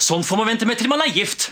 Sånn får man vente med til man er gift.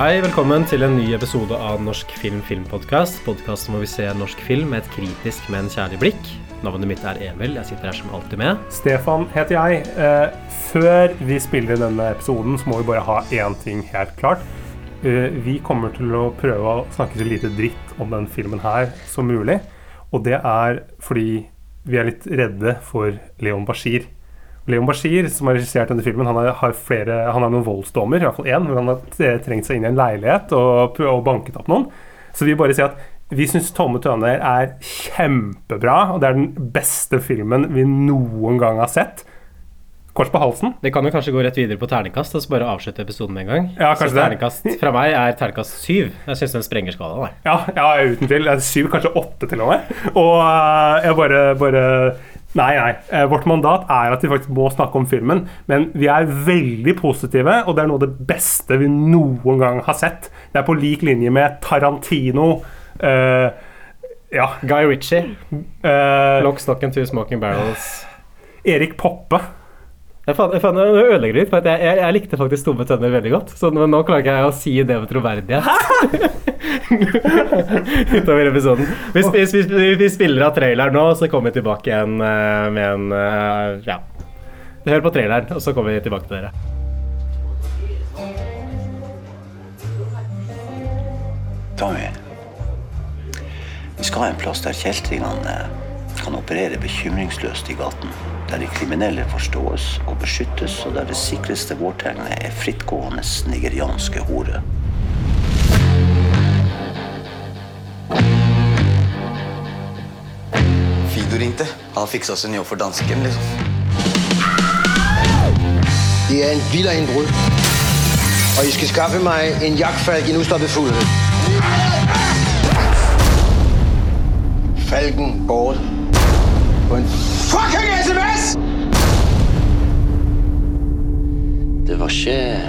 Hei, velkommen til en ny episode av Norsk film filmpodkast. Podkasten hvor vi ser norsk film med et kritisk, men kjærlig blikk. Navnet mitt er Emil. Jeg sitter her som alltid med. Stefan heter jeg. Eh, før vi spiller denne episoden, så må vi bare ha én ting helt klart. Eh, vi kommer til å prøve å snakke så lite dritt om den filmen her som mulig. Og det er fordi vi er litt redde for Leon Bashir. Leon Bashir, som har regissert denne filmen, han har, flere, han har noen voldsdommer, i hvert fall én, hvor han har trengt seg inn i en leilighet og, og banket opp noen. Så vi bare sier at vi syns 'Tomme tønner' er kjempebra, og det er den beste filmen vi noen gang har sett. Kors på halsen. Det kan jo kanskje gå rett videre på terningkast og så bare avslutte episoden med en gang. Ja, kanskje så terningkast fra meg er terningkast syv. Jeg syns den sprenger skalaen. Ja, ja, uten tvil. Syv, kanskje åtte til og med. Og uh, jeg bare, bare Nei, nei. Eh, vårt mandat er at vi faktisk må snakke om filmen. Men vi er veldig positive, og det er noe av det beste vi noen gang har sett. Det er på lik linje med Tarantino. Uh, ja. Guy Ritchie. Uh, Lock, Stock and Two Smoking Barrels. Erik Poppe. Jeg, fan, jeg, fan, jeg ødelegger litt, for jeg, jeg, jeg, likte faktisk Tomme tønner veldig godt. Så nå, nå klarer ikke jeg å si det med troverdighet. Utover episoden. Hvis, hvis, hvis, vi spiller av traileren nå, så kommer vi tilbake igjen uh, med en Ja. Hør på traileren, og så kommer vi tilbake til dere. Tommy, vi skal ha en plass der kjeltringene kan operere bekymringsløst i gaten. Der de kriminelle forstås og beskyttes, og der det sikreste vårtegnet er frittgående nigerianske hore. Fido ringte. Han fiksa oss en jobb for dansken, liksom. Det er en villainnbrudd. Og jeg skal skaffe meg en jaktfalk i fugl. Falken bort på en fucking SMS! Det var ikke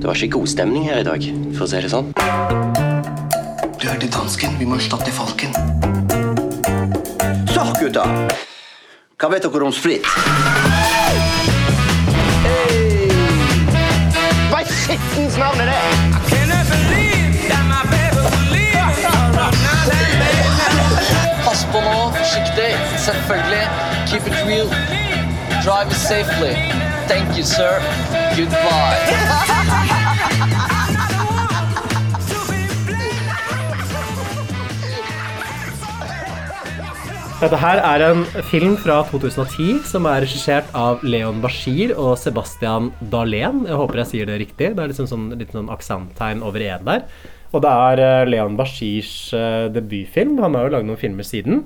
Det var ikke god stemning her i dag, for å si det sånn. Du hørte dansken. Vi må erstatte falken. Så, gutta. Hva vet dere om sprit? Hva i skittens navn er det? Selvfølgelig. Keep it real. Drive it safely. Thank you, sir. Goodbye. Dette her er en film fra 2010 som er regissert av Leon Bashir og Sebastian Dahlén. Jeg håper jeg sier det riktig. Det er liksom sånn, litt sånn aksenttegn over e-en der. Og det er eh, Leon Bashirs uh, debutfilm. Han har jo lagd noen filmer siden.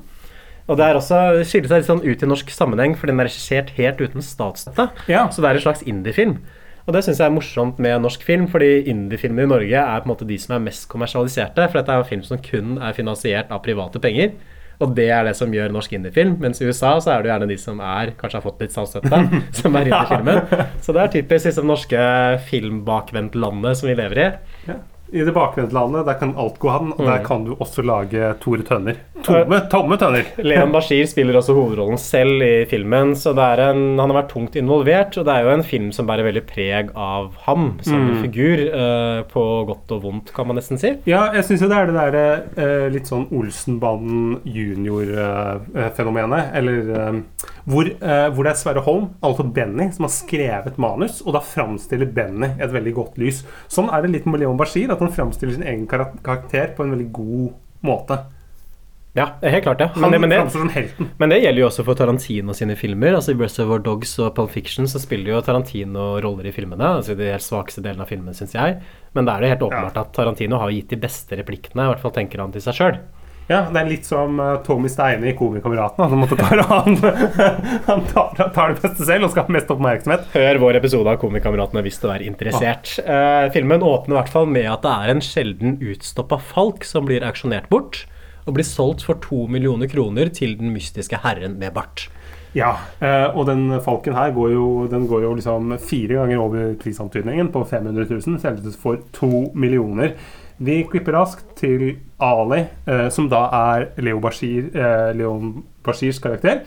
Og det er også, skiller seg litt sånn ut i norsk sammenheng, for den er regissert helt uten statsstøtte. Ja. Så det er en slags indiefilm. Og det syns jeg er morsomt med norsk film, fordi indiefilmer i Norge er på en måte de som er mest kommersialiserte. For dette er jo film som kun er finansiert av private penger. Og det er det som gjør norsk indiefilm. Mens i USA så er det jo gjerne de som er, kanskje har fått litt statsstøtte, som er indiefilmen. Så det er typisk liksom norske filmbakvendtlandet som vi lever i. I det bakvendtlandet der kan alt gå an, og der kan du også lage Tore Tønner. Tomme, tomme tønner! Leon Bashir spiller også hovedrollen selv i filmen, så er en, han har vært tungt involvert. Og det er jo en film som bærer veldig preg av ham som figur, uh, på godt og vondt, kan man nesten si. Ja, jeg syns jo det er det derre uh, litt sånn Olsenbanden junior-fenomenet. eller eh, hvor, eh, hvor det er Sverre Holm, altså Benny, som har skrevet manus, og da framstiller Benny et veldig godt lys. Sånn er det litt med Leon Bashir, at han framstiller sin egen karakter på en veldig god måte. Ja, helt klart. Han Men det, men, det, som helten. men det gjelder jo også for Tarantino sine filmer. Altså I Reservoir Dogs og Pulp Fiction så spiller jo Tarantino roller i filmene. Altså de helt svakeste delene av filmen, syns jeg. Men da er det helt åpenbart Ja. at Tarantino har gitt de beste replikkene. I hvert fall tenker han til seg sjøl. Ja, Det er litt som eh, Tommy Steine i Komikameraten. Han, han, han tar, tar det beste selv og skal ha mest oppmerksomhet. Hør vår episode av Komikameratene hvis du er interessert. Eh, filmen åpner i hvert fall med at det er en sjelden utstoppa falk som blir auksjonert bort. og blir solgt for to millioner kroner til den mystiske herren med bart. Ja, eh, og den falken her går jo, den går jo liksom fire ganger over prisantydningen på 500 000. Selges for to millioner. Vi klipper raskt til Ali, eh, som da er Leo Bashir, eh, Leon Bashirs karakter.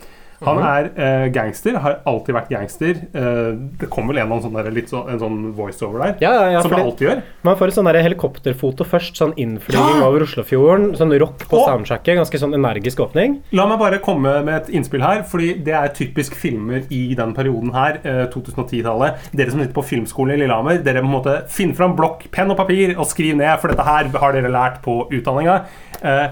Han er eh, gangster, har alltid vært gangster. Eh, det kommer vel en, og sånn der, litt sånn, en sånn voiceover der, Ja, ja, ja, som det alltid gjør. Man får et sånn helikopterfoto først, sånn innflyging over Oslofjorden. Sånn rock på Å! soundtracket, ganske sånn energisk åpning. La meg bare komme med et innspill her, fordi det er typisk filmer i den perioden her, eh, 2010-tallet. Dere som sitter på filmskolen i Lillehammer, dere må finne fram blokk, penn og papir og skriv ned, for dette her har dere lært på utdanninga. Eh,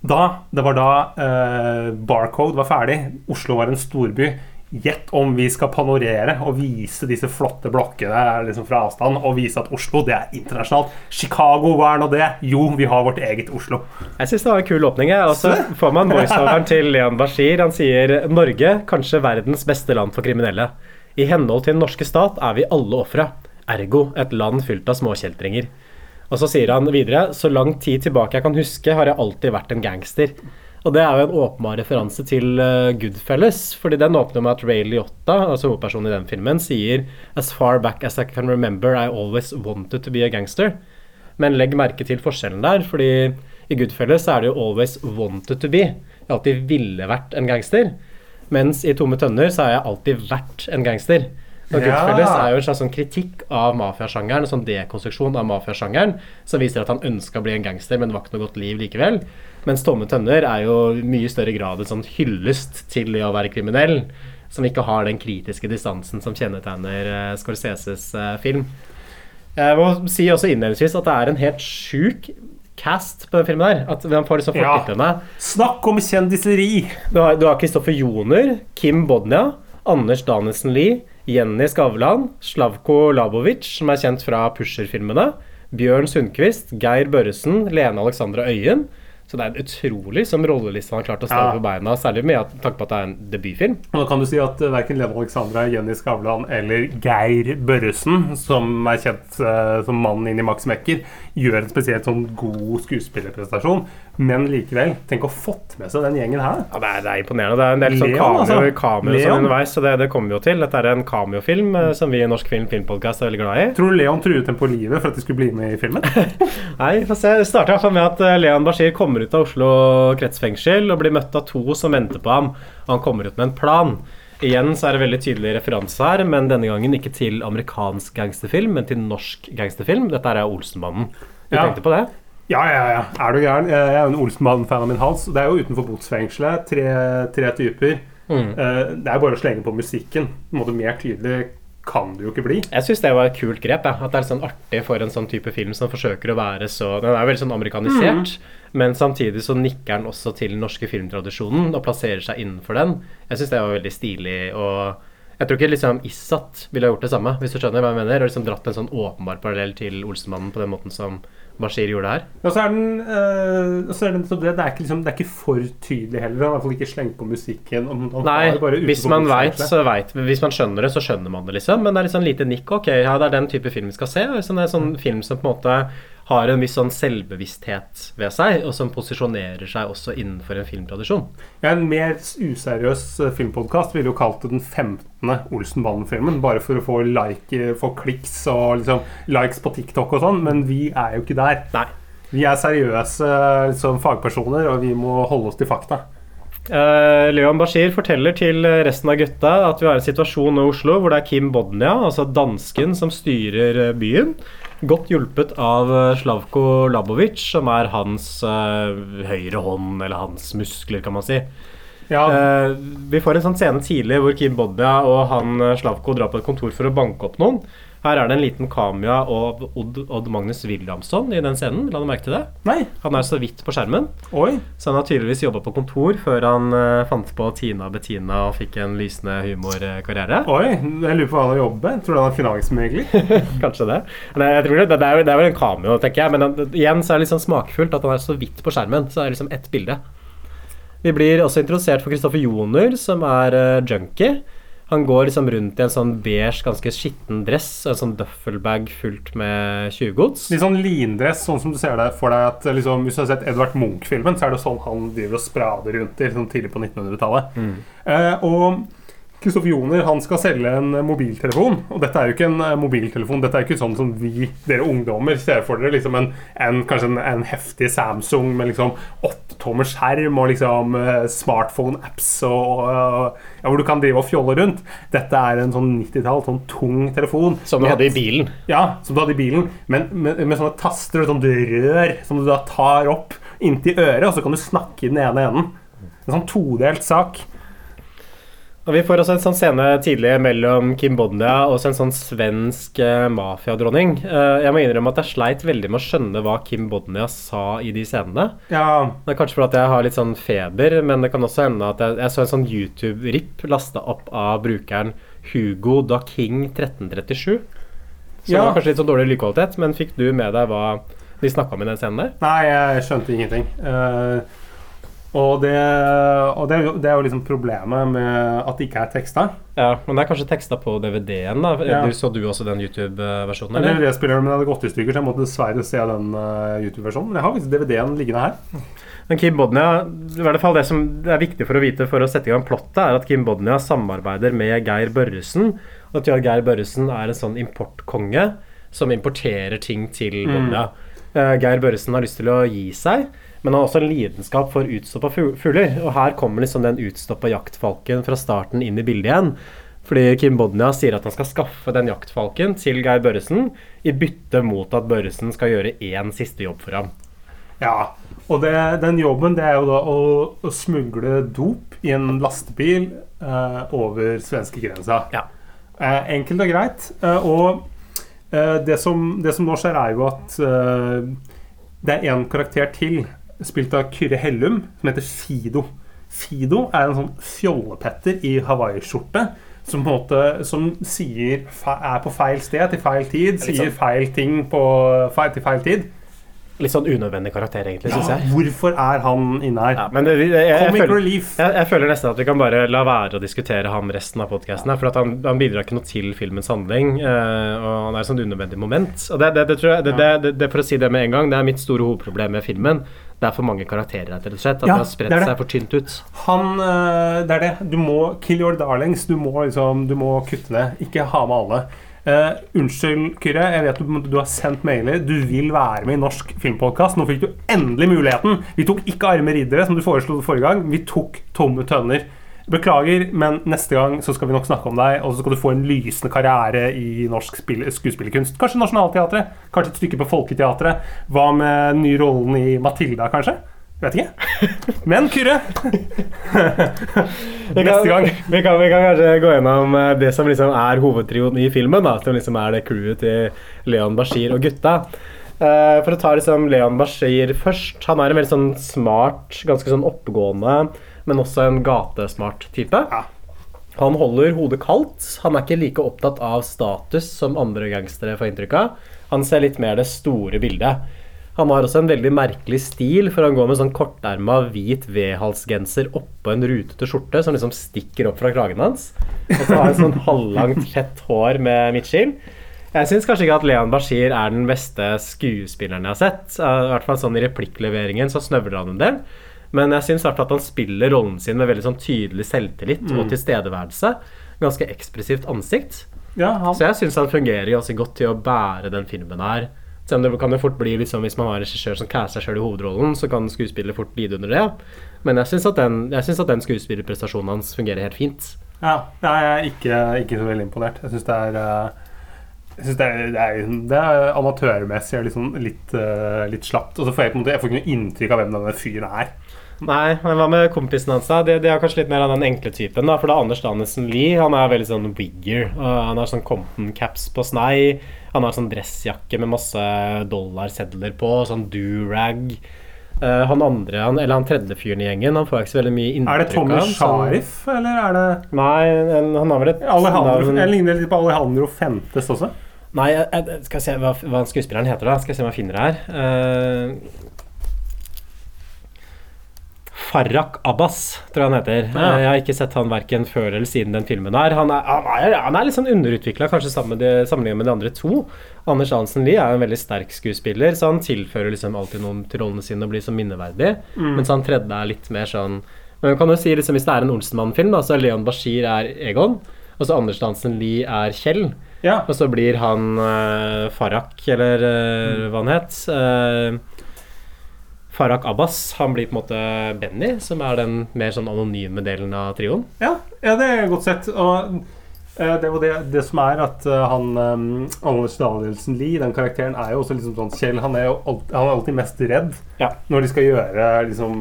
da, det var da eh, Barcode var ferdig, Oslo var en storby. Gjett om vi skal panorere og vise disse flotte blokkene liksom fra avstand, og vise at Oslo det er internasjonalt. Chicago, hva er nå det? Jo, vi har vårt eget Oslo. Jeg syns det var en kul åpning. Og så får man voiceoveren til Leon Bashir. Han sier Norge, kanskje verdens beste land for kriminelle. I henhold til den norske stat er vi alle ofre. Ergo et land fylt av småkjeltringer. Og så sier han videre så lang tid tilbake jeg kan huske, har jeg alltid vært en gangster. Og det er jo en åpenbar referanse til uh, Goodfellas, fordi den åpner med at Ray Liotta, altså hovedpersonen i den filmen, sier As far back as I can remember, I always wanted to be a gangster. Men legg merke til forskjellen der, fordi i Goodfellas er det jo always wanted to be. Jeg alltid ville vært en gangster. Mens i Tomme tønner så har jeg alltid vært en gangster. Og Ja. Goodfellas er jo en slags sånn kritikk av mafiasjangeren, en sånn dekonstruksjon av mafiasjangeren, som viser at han ønska å bli en gangster, men det var ikke noe godt liv likevel. Mens Tomme tønner er jo i mye større grad en sånn hyllest til det å være kriminell, som ikke har den kritiske distansen som kjennetegner uh, Scorseses eh, film. Jeg må si også innledningsvis at det er en helt sjuk cast på den filmen der. At man får liksom Ja. fortitlene. Snakk om kjendiseri! Du har, du har Kristoffer Joner, Kim Bodnia, Anders Danielsen Lie, Jenny Skavlan, Slavko Labovic, som er kjent fra Pusher-filmene, Bjørn Sundquist, Geir Børresen, Lene Alexandra Øyen. Så det er utrolig som rollelista han har klart å stave Ja. på beina, særlig med tanke på at det er en debutfilm. Og da kan du si at uh, verken Lene Alexandra, Jenny Skavlan eller Geir Børresen, som er kjent uh, som mannen inn i Max Mekker, gjør en spesielt sånn god skuespillerprestasjon. Men likevel, tenk å ha fått med seg den gjengen her. Ja, det er, det er imponerende. Det er en del sånn cameo, altså. cameo sånn underveis, så det, det kommer vi jo til. Dette er en cameofilm eh, som vi i Norsk Film Filmpodkast er veldig glad i. Tror du Leon truet dem på livet for at de skulle bli med i filmen? Nei, vi får se. Det starter iallfall med at eh, Leon Bashir kommer ut av Oslo kretsfengsel og blir møtt av to som venter på ham. Han kommer ut med en plan. Igjen så er det veldig tydelig referanse her, men denne gangen ikke til amerikansk gangsterfilm, men til norsk gangsterfilm. Dette er Olsenmannen. Du Ja. tenkte på det? Ja, ja, ja. Er du gæren? Jeg er jo en Olsenmann-fan av min hals. Det er jo utenfor botsfengselet. Tre, tre typer. Mm. Eh, det er bare å slenge på musikken. På måte Mer tydelig kan det jo ikke bli. Jeg syns det var et kult grep. Ja. At det er litt sånn artig for en sånn type film som forsøker å være så Den er veldig sånn amerikanisert, men samtidig så nikker den også til den norske filmtradisjonen og plasserer seg innenfor den. Jeg syns det var veldig stilig og jeg tror ikke liksom Issat ville ha gjort det samme, hvis du skjønner hva jeg mener. Og liksom dratt en sånn åpenbar parallell til Olsenmannen på den måten som Bashir gjorde her. Og så er den, øh, så er den så det, det, er ikke liksom, det er ikke for tydelig heller. Han har i hvert fall ikke slengt på musikken. Om, om Nei, hvis man vet, så vet Hvis man skjønner det, så skjønner man det, liksom. Men det er liksom sånn lite nikk. Ok, ja, det er den type film vi skal se. Liksom det er sånn film som på en måte har en viss sånn selvbevissthet ved seg, og som posisjonerer seg også innenfor en filmtradisjon. Ja, en mer useriøs uh, filmpodkast ville jo kalt det den 15. Olsenbanden-filmen. Bare for å få, like, få kliks og liksom, likes på TikTok og sånn. Men vi er jo ikke der. Nei. Vi er seriøse liksom, fagpersoner, og vi må holde oss til fakta. Uh, Leon Bashir forteller til resten av gutta at vi har en situasjon i Oslo hvor det er Kim Bodnia, altså dansken, som styrer eh, byen. Godt hjulpet av eh, Slavko Labovic, som er hans uh, høyre hånd, eller hans muskler, kan man si. Ja, Uh, vi får en sånn scene tidlig hvor Kim Bodnia og han Slavko drar på et kontor for å banke opp noen. Her er det en liten kamera av Odd, Odd Magnus Williamson i den scenen. La du merke til det? Nei. Han er så vidt på skjermen. Oi. Så han har tydeligvis jobba på kontor før han uh, fant på Tina Bettina og fikk en lysende humorkarriere. Oi. Jeg lurer på hva han har jobbet. Tror du han er finansmegler? Kanskje det. Nei, jeg tror det, det, er, det er vel en cameo, tenker jeg. Men han- igjen så er det litt sånn smakfullt at han er så vidt på skjermen. Så er det liksom ett bilde. Vi blir også introdusert for Kristoffer Joner, som er uh, junkie. Han går liksom rundt i en sånn beige, ganske skitten dress og en sånn duffelbag fullt med tjuvgods. Litt sånn lindress, sånn som du ser det for deg at liksom, Hvis du har sett Edvard Munch-filmen, så er det sånn han driver og sprader rundt i liksom, tidlig på 1900-tallet. Eh, og Kristoffer Joner han skal selge en eh, mobiltelefon. Og dette er jo ikke en eh, mobiltelefon. Dette er jo ikke sånn som vi, dere ungdommer, ser for dere. liksom en, en Kanskje en, en heftig Samsung med liksom åttetommers skjerm og liksom eh, smartphone-apps og ja, hvor du kan drive og fjolle rundt. Dette er en sånn 90-tall, sånn tung telefon. Som du hadde i bilen. Ja, som du hadde i bilen, men med, med sånne taster og sånn rør som du da tar opp inntil øret, og så kan du snakke i den ene enden. En sånn todelt sak. Og Vi får også en sånn scene tidlig mellom Kim Bodnia og en sånn svensk eh, mafiadronning. Eh, jeg må innrømme at jeg sleit veldig med å skjønne hva Kim Bodnia sa i de scenene. Ja, Det er kanskje fordi jeg har litt sånn feber, men det kan også hende at jeg, jeg så en sånn YouTube-ripp lasta opp av brukeren Hugo da King 1337. Som Ja. var kanskje litt sånn dårlig lydkvalitet, men fikk du med deg hva de snakka om i den scenen der? Nei, jeg skjønte ingenting. Eh, og det, og det, er jo- det er jo liksom problemet med at det ikke er teksta. Ja, Men det er kanskje teksta på DVD-en, da. Ja. Du, så du også den YouTube-versjonen? Men eller? DVD-spilleren min hadde gått i stykker, så jeg måtte dessverre se den uh, YouTube-versjonen. Men jeg har faktisk DVD-en liggende her. Men Kim Bodnia, i hvert fall det som er viktig for å vite for å sette i gang plottet, er at Kim Bodnia samarbeider med Geir Børresen. Og at Geir Børresen er en sånn importkonge som importerer ting til Bodnia. Eh, Geir Børresen har lyst til å gi seg, men han har også en lidenskap for utstoppa fu- fugler. Og her kommer liksom den utstoppa jaktfalken fra starten inn i bildet igjen. Fordi Kim Bodnia sier at han skal skaffe den jaktfalken til Geir Børresen i bytte mot at Børresen skal gjøre én siste jobb for ham. Ja, og det, den jobben det er jo da å, å smugle dop i en lastebil eh, over svenskegrensa. Ja. Eh, enkelt og greit. Eh, og eh, det, som, det som nå skjer, er jo at uh, det er en karakter til, spilt av Kyrre Hellum, som heter Fido. Fido er en sånn fjollepetter i hawaiiskjorte. Som på en måte som sier er på feil sted til feil tid. Sier sånn- feil ting på feil, til feil tid. Litt sånn unødvendig karakter, egentlig, syns Ja, jeg. hvorfor er han inne her? Ja, men det, jeg, jeg, jeg, føler, jeg, føler nesten at vi kan bare la være å diskutere ham resten av podkasten. For han, han bidrar ikke noe til filmens handling, eh, og han er et sånt unødvendig moment. Og det, det, det tror jeg, det, det, For å si det med en gang, det er mitt store hovedproblem med filmen. Det er for mange karakterer rett og slett. At Ja, det har spredt seg for tynt ut. Han, øh, det er det. Du må kill your darlings. Du må, liksom, du må kutte ned. Ikke ha med alle. Eh, unnskyld, Kyrre. Jeg vet du, du har sendt mailer. Du vil være med i Norsk filmpodkast. Nå fikk du endelig muligheten. Vi tok ikke Arme riddere, som du foreslo forrige gang. Vi tok Tomme tønner. Beklager, men neste gang så skal vi nok snakke om deg, og så skal du få en lysende karriere i norsk spill, skuespillerkunst. Kanskje Nationaltheatret? Kanskje et stykke på Folketeatret? Hva med den nye rollen i Matilda, kanskje? Vet ikke. Men Kyrre Neste gang. vi, kan, vi kan kanskje gå gjennom eh, det som liksom er hovedtrioen i filmen. Da, som liksom er det crewet til Leon Bashir og gutta. Uh, for å ta liksom Leon Bashir først. Han er en veldig sånn smart, ganske sånn oppegående, men også en gatesmart type. Ja. Han holder hodet kaldt. Han er ikke like opptatt av status som andre gangstere får inntrykk av. Han ser litt mer det store bildet. Han har også en veldig merkelig stil, for han går med sånn korterma hvit V-halsgenser oppå en rutete skjorte som liksom stikker opp fra kragen hans. Og så har han sånn halvlangt, fett hår med midtskill. Jeg syns kanskje ikke at Leon Bashir er den beste skuespilleren jeg har sett. I hvert fall sånn i replikkleveringen så snøvler han en del. Men jeg syns at han spiller rollen sin med veldig sånn tydelig selvtillit og tilstedeværelse. Ganske ekspressivt ansikt. Ja, han, Så jeg syns han fungerer ganske godt til å bære den filmen her. Selv om det kan jo fort bli liksom, Hvis man har en regissør som caster seg sjøl i hovedrollen, så kan skuespiller fort lide under det. Men jeg syns at, at den skuespillerprestasjonen hans fungerer helt fint. ja, jeg er ikke, ikke så veldig imponert. Jeg syns det er eh, jeg synes det, er, det, er, det er amatørmessig og liksom litt, eh, litt slapt. Og så får jeg på en måte Jeg får ikke noe inntrykk av hvem denne fyren er. Nei, men hva med kompisen hans? da? De, de er kanskje litt mer av den enkle typen. da, For det er Anders Danielsen Lie. Han er veldig sånn wigger. Han har sånn Compton caps på snei. Han har sånn dressjakke med masse dollarsedler på. Sånn durag. Uh, han andre, han, eller han tredje fyren i gjengen, han får ikke så veldig mye inntrykk Er det Tommy Sharif, eller er det Nei, en- han har vel et Alejandro, navn- Jeg ligner litt på Alejandro Fentes også. Nei, jeg, jeg, skal se hva, hva skuespilleren heter, da. Skal jeg se om jeg finner det her. Eh, Farrak Abbas, tror jeg han heter. Ja. Eh, Jeg har ikke sett han verken før eller siden den filmen her. Han er, han er, han er litt sånn underutvikla, kanskje med sammenlignet med de andre to. Anders Hansen Lie er en veldig sterk skuespiller, så han tilfører liksom alltid noen til rollene sine og blir så minneverdig. Mens han tredje er litt mer sånn Men kan jo si liksom, hvis det er en Olsenmann-film, så er Leon Bashir er Egon, og så Anders Hansen Lie er Kjell. Ja. Og så blir han uh, Farrak, eller eh, hva han het. eh, Farrak Abbas han blir på en måte Benny, som er den mer sånn anonyme delen av trioen. Ja, ja, det er godt sett. Og eh, det, det, det som er at eh, han um, Anders Danielsen Lie, den karakteren, er jo også liksom sånn Kjell han er jo alt, han er alltid mest redd Ja. når de skal gjøre liksom,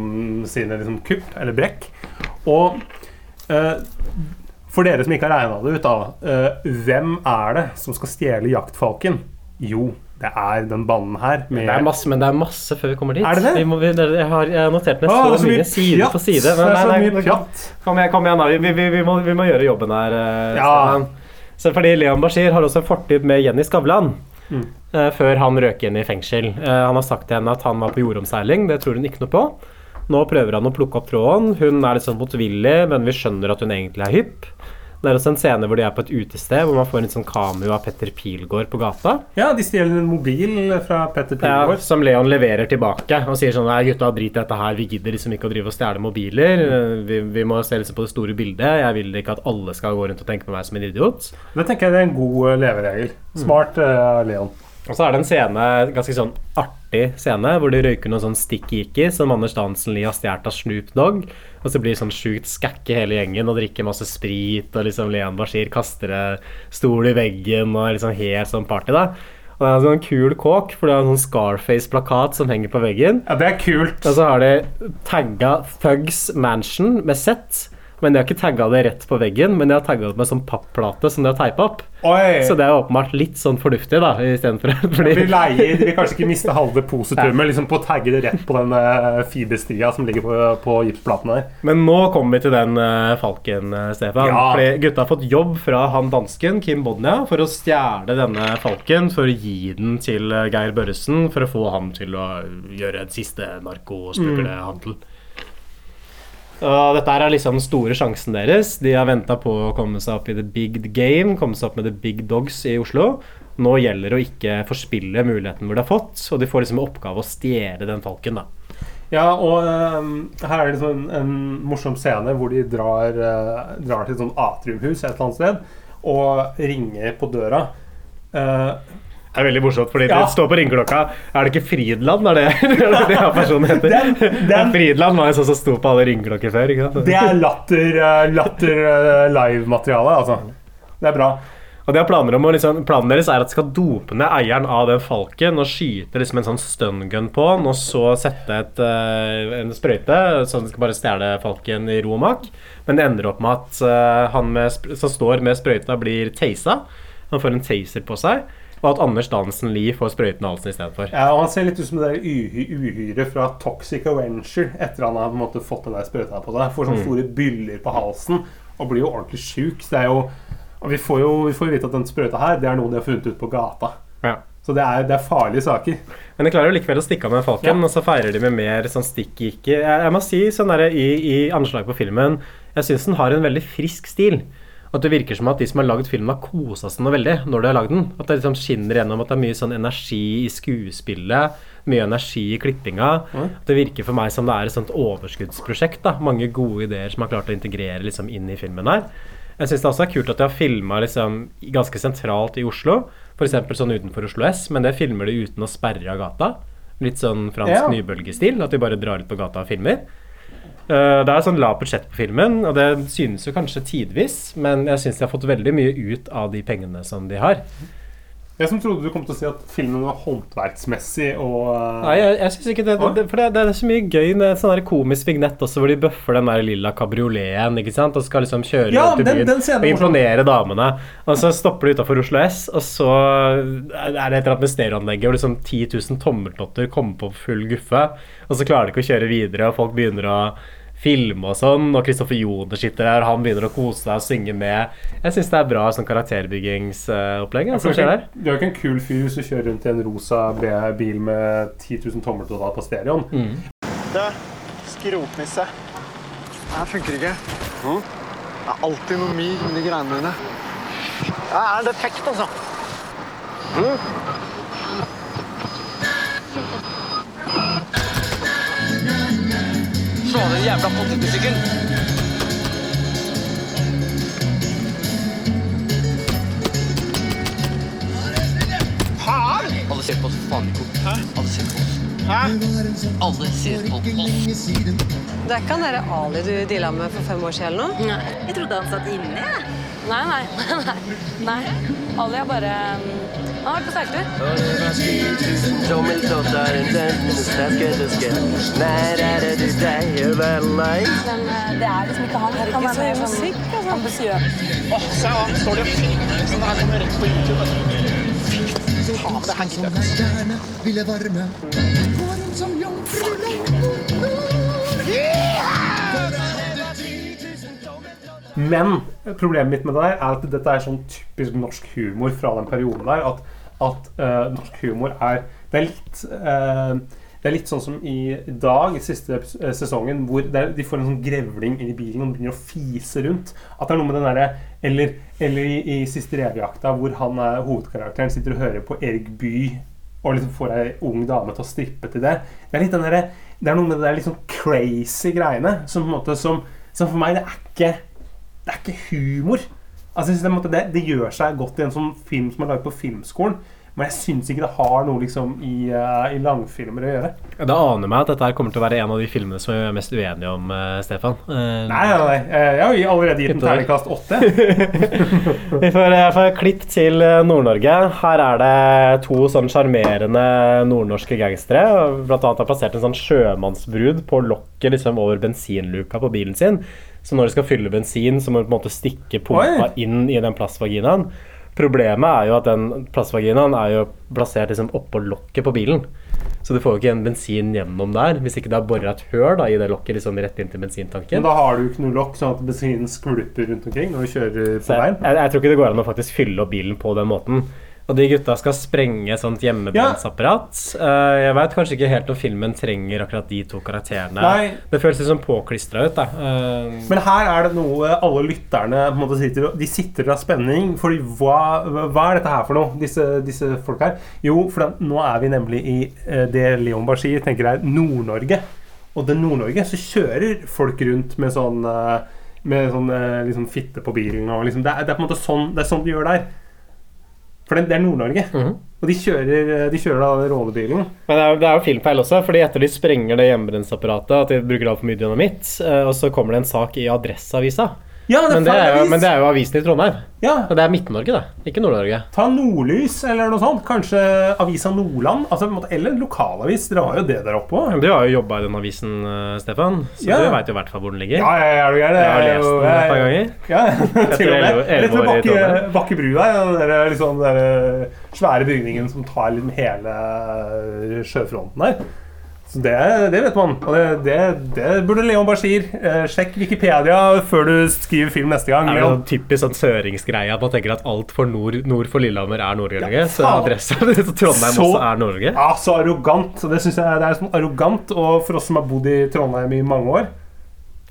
sine liksom, kupp eller brekk. Og eh, for dere som ikke har regna det ut, da. eh, hvem er det som skal stjele jaktfalken? Jo, det er den banen her. Med Det er masse, men det er masse før vi kommer dit. Er det det? Vi må, vi, jeg, har, jeg har notert ned Å, så, mye, side pjatt. på side. Det er så mye kom- igjen, kom igjen da. Vi, vi, vi, må, vi må gjøre jobben her. eh, Ja. Så fordi Leon Bashir har også en fortid med Jenny Skavlan. Mm. Uh, før han røk inn i fengsel. Uh, han har sagt til henne at han var på jordomseiling. Det tror hun ikke noe på. Nå prøver han å plukke opp tråden. Hun er litt sånn motvillig, men vi skjønner at hun egentlig er hypp. Det er også en scene hvor de er på et utested, hvor man får en sånn cameo av Petter Pilgaard på gata. Ja, de stjeler en mobil fra Petter Pilgaard. Ja, som Leon leverer tilbake og sier sånn Nei, gutta, drit i dette her. Vi gidder liksom ikke å drive og stjele mobiler. Vi, vi må se liksom på det store bildet. Jeg vil ikke at alle skal gå rundt og tenke på meg som en idiot. Det tenker jeg er en god leveregel. Smart, uh, Leon. Og så er det en scene, ganske sånn artig scene, hvor de røyker noe sånn sticky icky som Anders Dansen Lie har stjålet av Snoop Dogg. Og så blir det sånn sjukt skakke hele gjengen og drikker masse sprit, og liksom Leon Bashir kaster en stol i veggen og liksom helt sånn party, da. Og det er en sånn kul kåk, for det er en sånn Scarface-plakat som henger på veggen. Ja, det er kult. Og så har de tagga Thugs Mansion med Z. Men jeg har ikke tagga det rett på veggen, men jeg har tagga det med sånn papplate som de har teipa opp. Oi! Så det er åpenbart litt sånn fornuftig, da, istedenfor fordi Vi leier, vi vil kanskje ikke miste halve positumet liksom på å tagge det rett på den uh, fiberstria som ligger på, på gipsplaten her. Men nå kommer vi til den uh, falken, eh, Stefan. Ja. Fordi gutta har fått jobb fra han dansken, Kim Bodnia, for å stjele denne falken for å gi den til eh, Geir Børresen, for å få han til å gjøre en siste narkosmuglerhandel. Og dette er liksom den store sjansen deres. De har venta på å komme seg opp i the big game, komme seg opp med the big dogs i Oslo. Nå gjelder det å ikke forspille muligheten hvor de har fått, og de får liksom oppgave å stjele den falken, da. Ja, og eh, her er det sånn en morsom scene hvor de drar, uh, drar til et sånt atriumhus et eller annet sted og ringer på døra. Eh, Det er veldig morsomt, fordi Ja. det står på ringeklokka Er det ikke Fridland? Er det det, er personen heter? Den- den- Fridland var jo sånn som sto på alle ringeklokker før. det er latter, eh, latter eh, live-materiale, altså. Det er bra. Og de har planer om å liksom, Planen deres er at de skal dope ned eieren av den falken og skyte liksom en sånn stungun på den, og så sette et, uh, en sprøyte, sånn at de skal bare stjele falken i ro og mak. Men det ender opp med at uh, han med, som står med sprøyta, blir tasa. Han får en taser på seg. Og at Anders Dansen Lie får sprøyten i halsen istedenfor. Ja, og Han ser litt ut som det der uhy uhyret fra Toxic Avenger etter han har på en måte fått den der sprøyta på seg. Får sånne store byller på halsen og blir jo ordentlig sjuk. Så det er jo og vi får jo vi får vite at den sprøyta her Det er noe de har funnet ut på gata. Ja. Så det er, det er farlige saker. Men de klarer jo likevel å stikke av med falken, Ja. og så feirer de med mer sånn stikk-ikke. jeg, jeg må si sånn der, i, i anslaget på filmen Jeg syns den har en veldig frisk stil. At det virker som at de som har lagd filmen, har kosa seg noe veldig når de har lagd den. At det liksom skinner gjennom at det er mye sånn energi i skuespillet, mye energi i klippinga. At det virker for meg som det er et sånt overskuddsprosjekt. da Mange gode ideer som har klart å integrere liksom inn i filmen her. Jeg syns det også er kult at de har filma liksom ganske sentralt i Oslo. F.eks. sånn utenfor Oslo S, men det filmer de uten å sperre av gata. Litt sånn fransk Ja. nybølgestil. At de bare drar ut på gata og filmer. Eh, det er sånn lavt budsjett på filmen, og det synes jo kanskje tidvis, men jeg syns de har fått veldig mye ut av de pengene som de har. Jeg som trodde du kom til å si at filmen var håndverksmessig og eh, Nei, jeg, jeg syns ikke det, det, For det, det er så mye gøy med sånn komisk vignett også, hvor de bøffer den der lilla kabrioleten ikke sant? og skal liksom kjøre Ja, rundt i byen og er imponere damene. Og så stopper de utafor Oslo S, og så er det et eller annet med stereoanlegget hvor liksom 10 000 tommeltotter kommer på full guffe, og så klarer de ikke å kjøre videre, og folk begynner å filme og sånn, og Kristoffer Joner sitter der, og han begynner å kose seg og synge med. Jeg syns det er bra sånn karakterbyggingsopplegg. Ja, som skjer du, er jo ikke en kul fyr hvis du kjører rundt i en rosa bil med 10 000 tommeltotter på stereoen. Mm. Du, skrotnisse. Det her funker ikke. Det er alltid noe mig inni greiene mine. Det er defekt, altså. Slå av den jævla potetmusikken. Faen! Alle ser på oss, faen ikke. Alle ser på oss. Hæ? Alle ser på oss. Det er ikke han derre Ali du deala med for fem år siden eller noe? Nei, jeg trodde han satt inne. jeg. Nei, nei. nei. nei. Ali er bare Han har vært på seiltur. Men eh, det er liksom ikke han. Han er mer ambisiøs. Åh, se han står de og filmer. liksom. Det her kommer rett på YouTube. vet. Faen, det her gidder. Men problemet mitt med det der er at dette er sånn typisk norsk humor fra den perioden der. At, at uh, norsk humor er Det er litt uh, det er litt sånn som i dag, i siste eh, sesongen, hvor er, de får en sånn grevling inn i bilen og begynner å fise rundt. At det er noe med den derre Eller, eller i, i Siste revejakta, hvor han er hovedkarakteren sitter og hører på Erik Bye og liksom får ei ung dame til å strippe til det. Det er litt den derre Det er noe med det der litt sånn crazy greiene som på en måte som, som for meg det er ikke det er ikke humor. Altså, jeg synes det, det, det gjør seg godt i en sånn film som er laget på filmskolen, men jeg syns ikke det har noe liksom i, uh, i langfilmer å gjøre. Det aner meg at dette kommer til å være en av de filmene som jeg er mest uenige om, uh, Stefan. Uh, Nei, nei, nei. Jeg har jo allerede gitt den terningkast åtte. Vi får, får klipp til Nord-Norge. Her er det to sånn sjarmerende nordnorske gangstere. Blant annet har plassert en sånn sjømannsbrud på lokket liksom over bensinluka på bilen sin. Så når de skal fylle bensin, så må de på en måte stikke pumpa Oi. inn i den plastvaginaen. Problemet er jo at den plastvaginaen er jo plassert liksom oppå lokket på bilen. Så du får jo ikke en bensin gjennom der hvis ikke det er bora et høl da, i det lokket liksom rett inn til bensintanken. Men da har du ikke noe lokk, sånn at bensinen skvulper rundt omkring når du kjører på jeg, veien. jeg, jeg tror ikke det går an å faktisk fylle opp bilen på den måten. Og de gutta skal sprenge sånt hjemmebrensapparat. Eh, jeg veit kanskje ikke helt om filmen trenger akkurat de to karakterene. Nei. Det føles litt sånn påklistra ut, da. Eh, Men her er det noe alle lytterne på en måte sitter De sitter av spenning. For hva, hva er dette her for noe, disse, disse folk her? Jo, for da, nå er vi nemlig i eh, det Leon Bashir tenker er Nord-Norge. Og det Nord-Norge så kjører folk rundt med sånn Med sånn liksom fitte på bilen og liksom det er, det er på en måte sånn Det er sånn de gjør der. For det, er Nord-Norge. Mhm. Og de kjører, de kjører da rånebilen. Men det er, det er jo filmfeil også, fordi etter de sprenger det hjemmebrennsapparatet, at de bruker altfor mye dynamitt, eh, og så kommer det en sak i Adresseavisa. Ja, det Men det er, jo, men det er jo avisen i Trondheim. Ja, Og det er Midt-Norge, det. Ikke Nord-Norge. Ta Nordlys eller noe sånt. Kanskje Avisa Nordland. Altså, eller en lokalavis. Dere har jo det der oppe òg. Du har jo jobba i den avisen, eh, Stefan, så Ja. du veit jo i hvert fall hvor den ligger. Ja, ja, ja, er det. Jeg har lest den et par ganger. Ja, til og med. Rett ved år Bakke. Bakkebrua. Den der, liksom, den der svære bygningen som tar liksom hele sjøfronten der. Så det, det vet man. Og det, det, det burde Leon Bashir. Eh, sjekk Wikipedia før du skriver film neste gang. Det er typisk sånn søringsgreie at man tenker at alt for nord, nord for Lillehammer er Nord-Norge. Ja, så adressa til Trondheim Så- også er Nord-Norge. Ja, så arrogant. Det synes jeg det er sånn arrogant. Og for oss som har bodd i Trondheim i mange år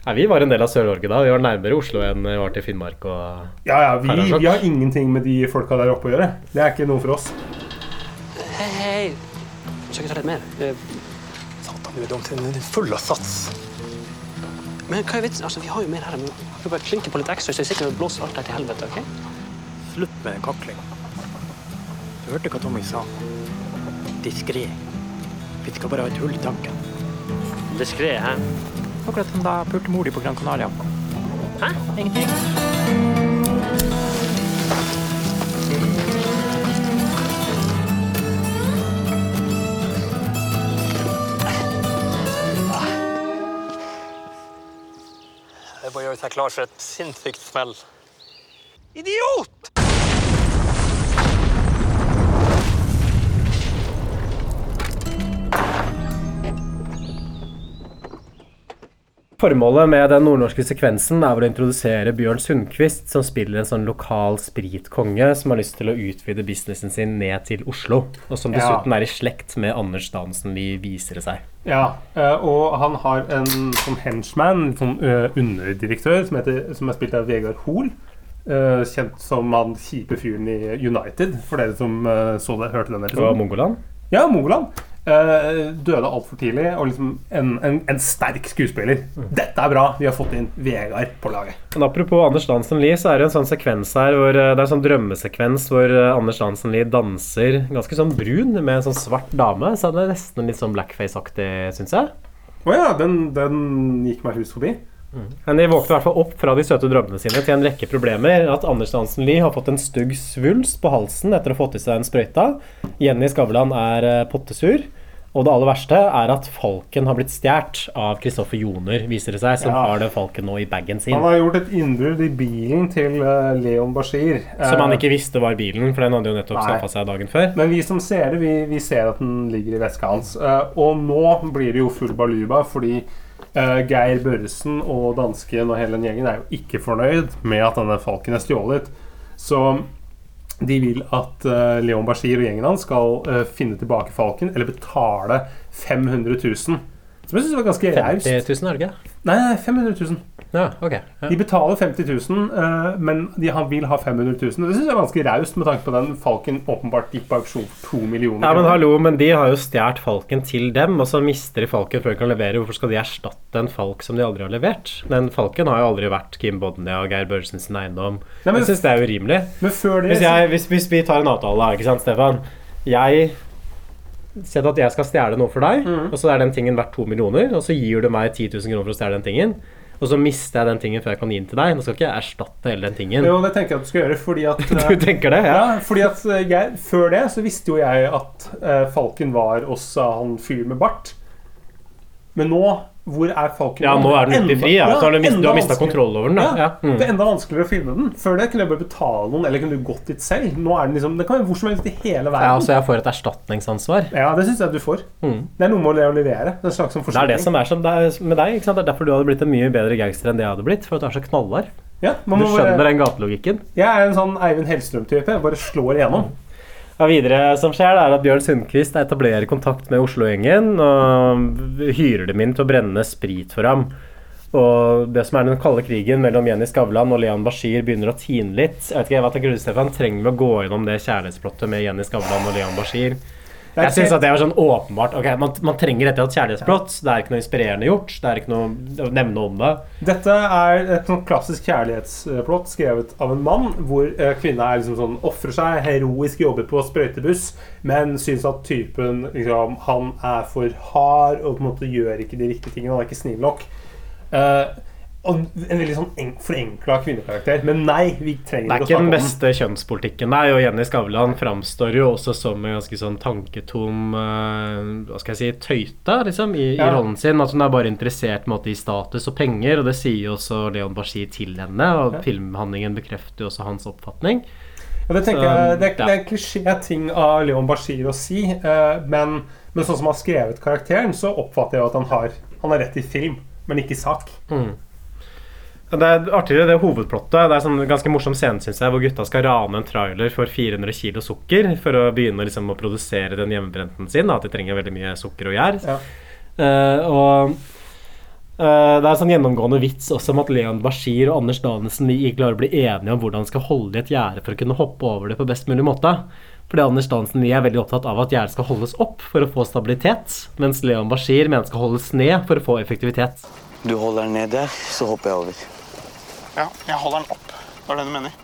Nei, vi var en del av Sør-Norge da. Vi var nærmere Oslo enn vi var til Finnmark. Og Ja, ja, vi, vi har ingenting med de folka der oppe å gjøre. Det er ikke noe for oss. Hei, hei. Skal ikke ta litt mer? Er. Den er full av sats. Men hva er vitsen? Altså, vi har jo mer her. Men vi bare klinke på litt ekstra, så jeg sikkert blåser alt her til helvete. ok? Slutt med kakling. Du hørte hva Tommy sa. Diskré. Vi skal bare ha et hull i tanken. Diskré, hæ? Akkurat som da pulte mor di på Gran Canaria. Hæ? Ingenting? Det bare gjør seg klar for et sinnssykt smell. Formålet med den nordnorske sekvensen er å introdusere Bjørn Sundquist, som spiller en sånn lokal spritkonge som har lyst til å utvide businessen sin ned til Oslo. Og som Ja. dessuten er i slekt med Anders Dansenli, viser det seg. Ja, eh, og han har en sånn henchman, en sånn underdirektør, som, heter, som er spilt av Vegard Hoel. eh, kjent som han kjipe fyren i United, for dere som eh, så det, hørte den Og episoden. Mongoland. Ja, Mongoland. Uh, døde altfor tidlig, og liksom en, en, en sterk skuespiller. Dette er bra! Vi har fått inn Vegard på laget. Men apropos Anders Dansen Lie, så er det en sånn sekvens her hvor eh, det er en sånn drømmesekvens hvor eh, Anders Dansen Lie danser ganske sånn brun med en sånn svart dame. Så det er nesten litt sånn blackface-aktig, syns jeg. Å ja, den, den gikk meg hus forbi. Men de våkner i hvert fall opp fra de søte drømmene sine til en rekke problemer. At Anders Hansen Lie har fått en stygg svulst på halsen etter å ha fått i seg en sprøyta. Jenny Skavlan er pottesur. Og det aller verste er at falken har blitt stjålet av Kristoffer Joner, viser det seg, som Ja. har den falken nå i bagen sin. Han har gjort et innbrudd i bilen til eh, Leon Bashir. Som han Eh, ikke visste var bilen, for den hadde jo nettopp skaffa seg dagen før. Men vi som ser det, vi, vi ser at den ligger i veska hans. Eh, og nå blir det jo full baluba, fordi Geir Børresen og dansken og hele den gjengen er jo ikke fornøyd med at denne falken er stjålet. Så de vil at eh, Leon Bashir og gjengen hans skal eh, finne tilbake falken, eller betale 500 000. Som jeg syns var ganske 50 000, er det ikke? Nei, nei, 500 000. Ja, ok. Ja. De betaler 50 000, eh, men de vil ha 500 000. Det syns jeg er ganske raust, med tanke på den falken åpenbart gikk på auksjon for 2 millioner. Ja, men hallo, men de har jo stjålet falken til dem, og så mister de falken før de kan levere. Hvorfor skal de erstatte en falk som de aldri har levert? Den falken har jo aldri vært Kim Bodnia og Geir Børresen sin eiendom. Nei, men- jeg syns det er urimelig. Men før det Hvis, jeg, hvis, hvis vi tar en avtale, ikke sant, Stefan. Jeg sier at jeg skal stjele noe for deg, Mm. og så er den tingen verdt to millioner, og så gir du meg 10 000 kroner for å stjele den tingen. Og så mister jeg den tingen før jeg kan gi den til deg. Nå skal ikke jeg erstatte hele den tingen. Jo, det tenker jeg at du skal gjøre, fordi at eh, Du tenker det, ja? Ja, fordi at eh, jeg, Før det så visste jo jeg at uh, falken var også eh, han fyren med bart. Men nå, hvor er Falcon? Ja, nå er den ute i fri, ja. Ja, du mist- du har mistet kontroll over den, da. Ja, Ja, mm. Det er enda vanskeligere å finne den. Før det kunne jeg bare betale noen, eller kunne du gått dit selv. Nå er den liksom, Det kan være hvor som helst i hele verden. Ja, så jeg får et erstatningsansvar. Ja, det syns jeg du får. Mm. Det er noe med å levere. Det er en slags som Det er det som er som det er med deg. ikke sant? Det er derfor du hadde blitt en mye bedre gangster enn det jeg hadde blitt. For at du er så knallhard. Ja, Du skjønner bare, den gatelogikken. jeg er en sånn Eivind Hellstrøm-type. Jeg Bare slår igjennom. Ja, videre som skjer, er at Bjørn Sundquist etablerer kontakt med Oslo-gjengen og hyrer dem inn til å brenne sprit for ham. Og det som er den kalde krigen mellom Jenny Skavlan og Leon Bashir begynner å tine litt. Jeg vet ikke, hva tenker du, Stefan? Trenger vi å gå gjennom det kjærlighetsplottet med Jenny Skavlan og Leon Bashir? Jeg syns ikke- at det var sånn åpenbart. Ok, man, man trenger dette i et kjærlighetsplott. Det er ikke noe inspirerende gjort. Det er ikke noe å nevne om det. Dette er et sånn klassisk kjærlighetsplott skrevet av en mann, hvor eh, kvinna er liksom sånn ofrer seg, heroisk jobber på sprøytebuss, men syns at typen liksom, Han er for hard og på en måte gjør ikke de riktige tingene. Han er ikke snill nok. Og en veldig sånn forenkla kvinnekarakter. Men nei, vi trenger er ikke å snakke om Det den ikke den. beste kjønnspolitikken, nei. Og Jenny Skavlan framstår jo også som en ganske sånn tanketom eh, Hva skal jeg si tøyte, liksom, i, Ja. i rollen sin. At hun er bare interessert måte, i status og penger, og det sier jo også Leon Bashir til henne. Og Ja. filmhandlingen bekrefter jo også hans oppfatning. Ja, det, tenker jeg, det, er, det er en klisjé-ting av Leon Bashir å si, eh, men, men sånn som han har skrevet karakteren, så oppfatter jeg at han har, han har rett i film, men ikke i sak. Ja, Det er artigere det hovedplottet. Det er sånn ganske morsom scene synes jeg, hvor gutta skal rane en trailer for 400 kilo sukker for å begynne liksom, å produsere den hjemmebrenten sin. da, At de trenger veldig mye sukker og gjær. Ja. Uh, og Uh, det er en sånn gjennomgående vits også om at Leon Bashir og Anders Danielsen ikke klarer å bli enige om hvordan de skal holde i et gjerde for å kunne hoppe over det på best mulig måte. Fordi Anders Danielsen er veldig opptatt av at gjerdet skal holdes opp for å få stabilitet, mens Leon Bashir mener det skal holdes ned for å få effektivitet. Du holder den ned der, så hopper jeg over. Ja, jeg holder den opp. Det er det du mener?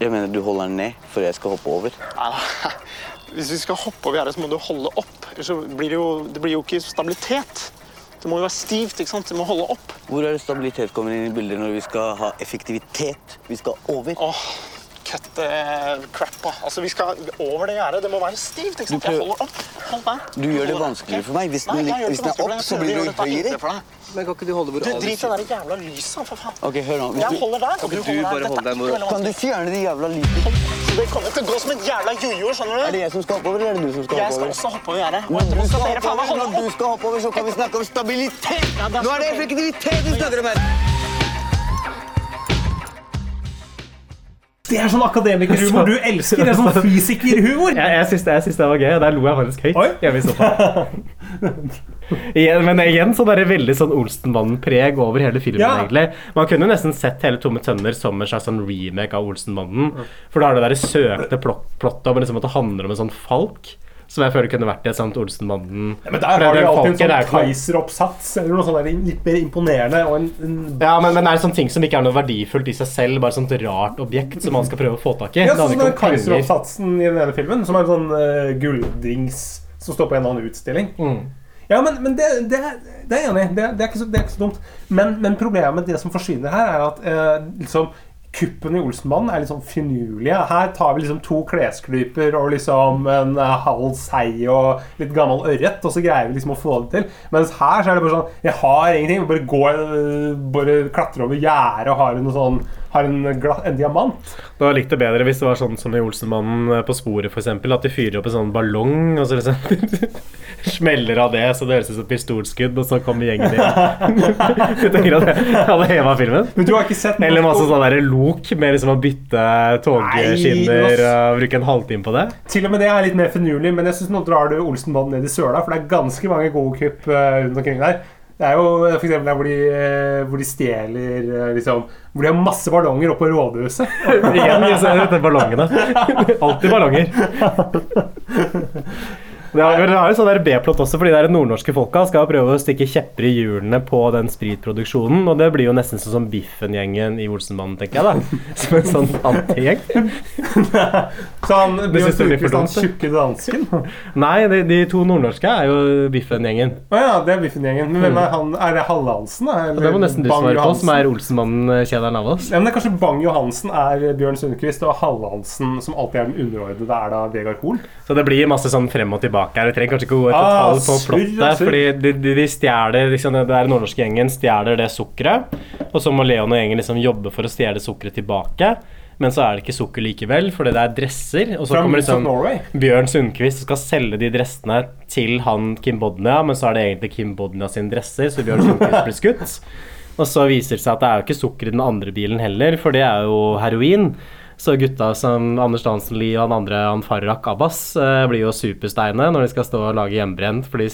Jeg mener du holder den ned for jeg skal hoppe over. Nei, nei. Hvis vi skal hoppe over gjerdet, så må du holde opp. Ellers blir det jo, det blir jo ikke stabilitet. Det må jo være stivt, ikke sant? Det må holde opp. Hvor er det stabilitet kommer inn i bildet når vi skal ha effektivitet? Vi skal over. Åh, cut crap på. Altså, vi skal over det gjerdet. Det må være stivt. ikke sant? Du prøver- Jeg holder opp. Hold der. Du gjør det vanskeligere for meg. Hvis den Nei, jeg det hvis den er opp, så Jeg blir du høyere. Men kan ikke du holde hvor Du, drit i det jævla lyset, for faen. Ok, hør nå. Hvis Jeg holder der, Kan og du du holder bare der. holde Dette deg er hvor- Kan du fjerne de jævla lyset? Det kommer til å gå som et jævla jojo, skjønner du? Er det jeg som skal hoppe over, eller er det du som skal Jeg hoppe skal også hoppe over gjerdet. Og Når etterpå du skal dere hoppe faen meg over, holde når du skal hoppe over, så kan vi snakke om stabilitet! Ja, er Nå er det effektivitet vi snakker om her! Det er sånn akademikerhumor du elsker. Det er sånn fysikerhumor. Jeg, jeg, syns det, jeg syns det var gøy, og der lo jeg faktisk høyt. Oi. hjemme i sofaen. igjen, men igjen så bare veldig sånn Olsenmannen-preg over hele filmen. Ja. egentlig Man kunne nesten sett hele Tomme tønner som en slags sånn remake av Olsenmannen. For da har det der plott, plottet om liksom at det handler om en sånn falk. Som jeg føler kunne vært i et sånt Ja, Men der har de alltid en sånn Kaiser-oppsats eller noe sånt litt mer imponerende. En, en Ja, men, men det er sånne ting som ikke er noe verdifullt i seg selv. Bare sånt rart objekt som man skal prøve å få tak i. Ja, sånn den. Kaiser-oppsatsen i den ene filmen, som er en sånn uh, gulldings som står på en eller annen utstilling. Mm. Ja, men, men det, det, det er jeg enig i. Det, det, er ikke så- dumt. Men, men problemet, det som forsvinner her, er at uh, liksom Kuppene i Olsenmannen er litt sånn finurlige. Her tar vi liksom to klesklyper og liksom en eh, halv sei og litt gammel ørret, og så greier vi liksom å få det til. Mens her så er det bare sånn Jeg har ingenting. Bare går eh, Bare klatrer over gjerdet og har en sånn Har en, en diamant. Da likte likt det bedre hvis det var sånn som i Olsenmannen på sporet, f.eks. At de fyrer opp en sånn ballong, og så liksom smeller av det, så det høres ut som pistolskudd, og så kommer gjengen inn. Du tenker at det hadde heva filmen? Men du har ikke sett Eller masse sånn der lok med liksom å bytte togskinner og bruke en halvtime på det. Til og med det er litt mer finurlig, men jeg synes nå drar du Olsenmannen ned i søla, for det er ganske mange gode kupp eh, rundt omkring der. Det er jo f.eks. der hvor de, eh, hvor de stjeler eh, liksom, Hvor de har masse ballonger oppe på rådhuset. Igjen disse ballongene. Alltid ballonger. Det har, det har jo sånn der B-plott også, fordi det er nordnorske folka skal prøve å stikke kjepper i hjulene på den spritproduksjonen. Og det blir jo nesten sånn som Biffen-gjengen i Olsenmannen, tenker jeg da. Som en sånn antigjeng. Så han blir jo Sturkvist, han dumt, tjukke dansken. Nei, de, de to nordnorske er jo Biffen-gjengen. Å ja, det er Biffen-gjengen. Men hvem er han? Er det Halle Hansen? da? Eller det må nesten du Bang svare på, som er Olsenmannen-kjederen av oss. Ja, men det er kanskje Bang Johansen er Bjørn Sundquist, og Halle Hansen, som alltid er den underordnede, er da Vegard Hoel. Så det blir masse sånn frem og tilbake her. Vi trenger kanskje ikke gå et Ah, detalj på plottet. Fordi de, de, de stjeler liksom, Det er nordnorske gjengen stjeler det sukkeret. Og så må Leon og gjengen liksom jobbe for å stjele sukkeret tilbake. Men så er det ikke sukker likevel, fordi det er dresser. Og så From kommer liksom Bjørn Sundquist og skal selge de dressene til han Kim Bodnia, men så er det egentlig Kim Bodnia sine dresser, så Bjørn Sundquist blir skutt. Og så viser det seg at det er jo ikke sukker i den andre bilen heller, for det er jo heroin. Så gutta som Anders Dansen Lie og han andre, han Farrak Abbas, eh, blir jo supersteine når de skal stå og lage hjemmebrent, for de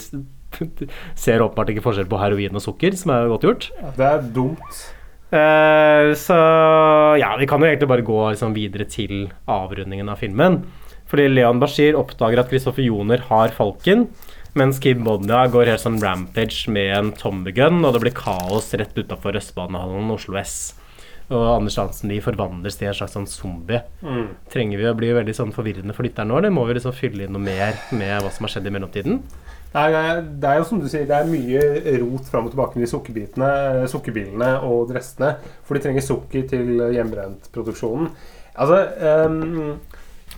ser åpenbart ikke forskjell på heroin og sukker, som er godt gjort. Det er dumt. Eh, så ja, vi kan jo egentlig bare gå liksom videre til avrundingen av filmen. Fordi Leon Bashir oppdager at Kristoffer Joner har falken, mens Kim Bodnia går helt sånn rampage med en tommegun, og det blir kaos rett utafor Østbanehallen Oslo S. Og Anders Hansen Lie forvandles til en slags sånn zombie. Mm. Trenger vi å bli veldig sånn forvirrende for lytteren nå, eller må vi liksom fylle inn noe mer med hva som har skjedd i mellomtiden? Nei, det er, det er jo som du sier, det er mye rot fram og tilbake med de sukkerbitene, sukkerbilene og dressene. For de trenger sukker til hjemmebrentproduksjonen. Altså ehm,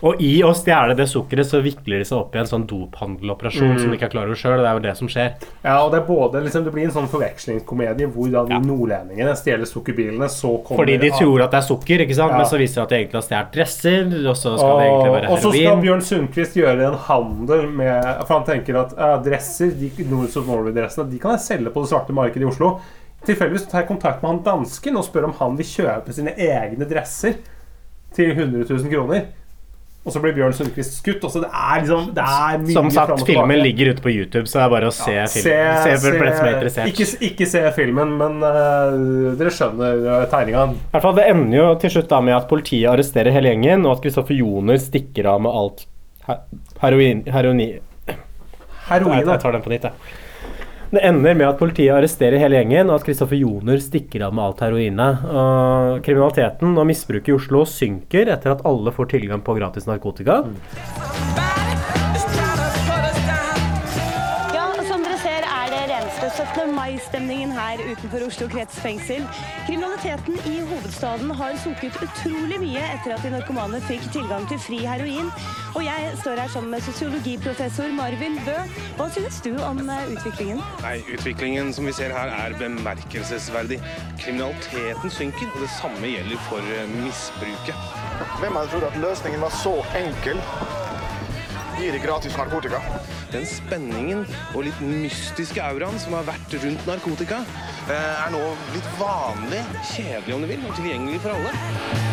Og i å stjele det sukkeret så vikler de seg opp i en sånn dophandeloperasjon Mm. som de ikke klarer sjøl. Det er jo det som skjer. Ja, og det er både liksom, Det blir en sånn forvekslingskomedie hvor da de nordlendingene stjeler sukkerbilene, så kommer Fordi de tror at det er sukker, ikke sant? Ja. men så viser det at de egentlig har stjålet dresser, og så skal det egentlig Og heroin. og så skal. Bjørn Sundquist gjøre en handel med For han tenker at uh, dresser, de Nords of Norway-dressene De kan jeg selge på det svarte markedet i Oslo. Tilfeldigvis tar jeg kontakt med han dansken og spør om han vil kjøpe sine egne dresser til 100 000 kroner. Og så blir Bjørn Sundquist skutt. Og så det er liksom Det er mye Som sagt, filmen ligger ute på YouTube, så det er bare å se Ja, filmen. Se, se, for som er interessert. Ikke, ikke se filmen, men uh, dere skjønner uh, tegninga. I hvert fall, Det ender jo til slutt da med at politiet arresterer hele gjengen, og at Kristoffer Joner stikker av med alt he- heroin... Heroin, Jeg, jeg tar den på nytt, jeg. Det ender med at politiet arresterer hele gjengen, og at Kristoffer Joner stikker av med alt heroinet. Og kriminaliteten og misbruket i Oslo synker etter at alle får tilgang på gratis narkotika. Ja, her utenfor Oslo kretsfengsel. Kriminaliteten i hovedstaden har sunket utrolig mye etter at de narkomane fikk tilgang til fri heroin. Og jeg står her sammen med sosiologiprofessor Marvin Bø. Hva synes du om eh, utviklingen? Nei, Utviklingen som vi ser her er bemerkelsesverdig. Kriminaliteten synker, og det samme gjelder for eh, misbruket. Hvem hadde trodd at løsningen var så enkel? Gi de gratis narkotika. Den spenningen og litt mystiske auraen som har vært rundt narkotika, eh, er nå litt vanlig, kjedelig om du vil, og tilgjengelig for alle.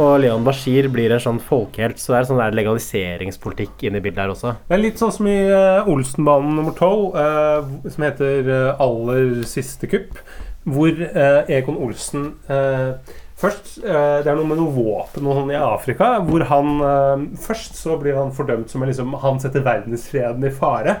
Og Leon Bashir blir en sånn folkehelt, så det er sånn legaliseringspolitikk inni bildet her også. Det er litt sånn som i uh, Olsenbanen nummer tolv, eh, som heter uh, Aller siste kupp, hvor Egon Olsen Først, Det er noe med noe våpen og sånn i Afrika, hvor han Først så blir han fordømt som liksom, han setter verdensfreden i fare.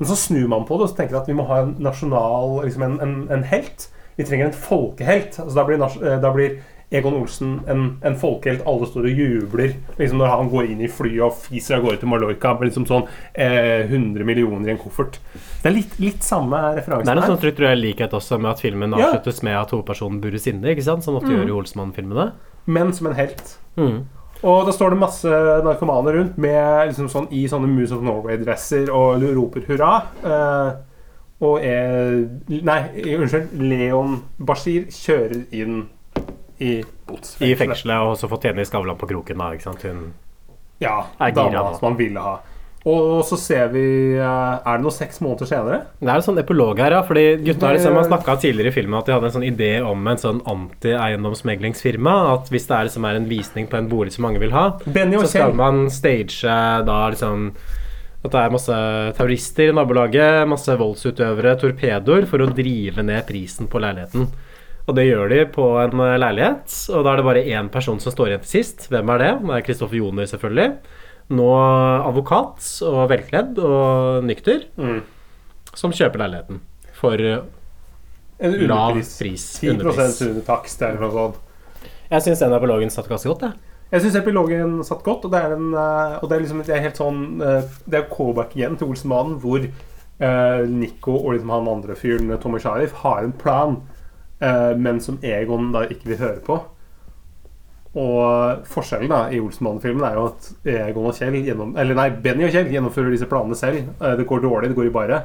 Men så snur man på det og så tenker at vi må ha en nasjonal liksom en, en, en helt. Vi trenger en folkehelt. Altså, da, blir, da blir Egon Olsen en, en folkehelt. Alle står og jubler liksom når han går inn i flyet og fiser av gårde til Mallorca med liksom sånn eh, 100 millioner i en koffert. Det er litt, litt samme Det er noe sånn strukturell likhet også med at filmen Ja. avsluttes med at hovedpersonen bures inne, ikke sant? som ofte Mm. gjør i Olsmann-filmene. men som en helt. Mm. Og da står det masse narkomane rundt med, liksom sånn, i sånne Moose of Norway-dresser og roper hurra. Eh, og er Nei, unnskyld. Leon Bashir kjører inn i. I fengselet, og så fått tjene i Skavlan på kroken, da. ikke sant? Hun Ja, er gira nå. som han ville ha. Og så ser vi eh, Er det noe seks måneder senere? Det er en sånn epilog her, ja. Fordi gutta liksom har snakka tidligere i filmen at de hadde en sånn idé om en sånn anti-eiendomsmeglingsfirma. At hvis det er liksom er en visning på en bolig som mange vil ha, så skal man stage da liksom at det er masse terrorister i nabolaget, masse voldsutøvere, torpedoer, for å drive ned prisen på leiligheten. Og det gjør de på en eh, leilighet, og da er det bare én person som står igjen til sist. Hvem er det? Det er Kristoffer Joner, selvfølgelig. Nå advokat og velkledd og nykter, Mm. som kjøper leiligheten for eh, En lav pris. 10 underpris. under takst eller noe sånt. Jeg syns den epilogen satt ganske godt, jeg. Jeg syns epilogen satt godt, og det er, en, eh, og det er liksom det er helt sånn Det er callback igjen til Olsenmannen, hvor Nico og liksom han andre fyren, Tommy Sharif, har en plan, men som Egon da ikke vil høre på. Og forskjellen da i Olsenmannen-filmen er jo at Egon og Kjell gjennom, Eller nei, Benny og Kjell gjennomfører disse planene selv. Eh, det går dårlig, det går i bare.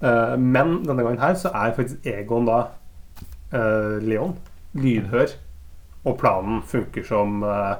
Eh, men denne gangen her så er faktisk Egon da eh, Leon lydhør. Og planen funker som eh,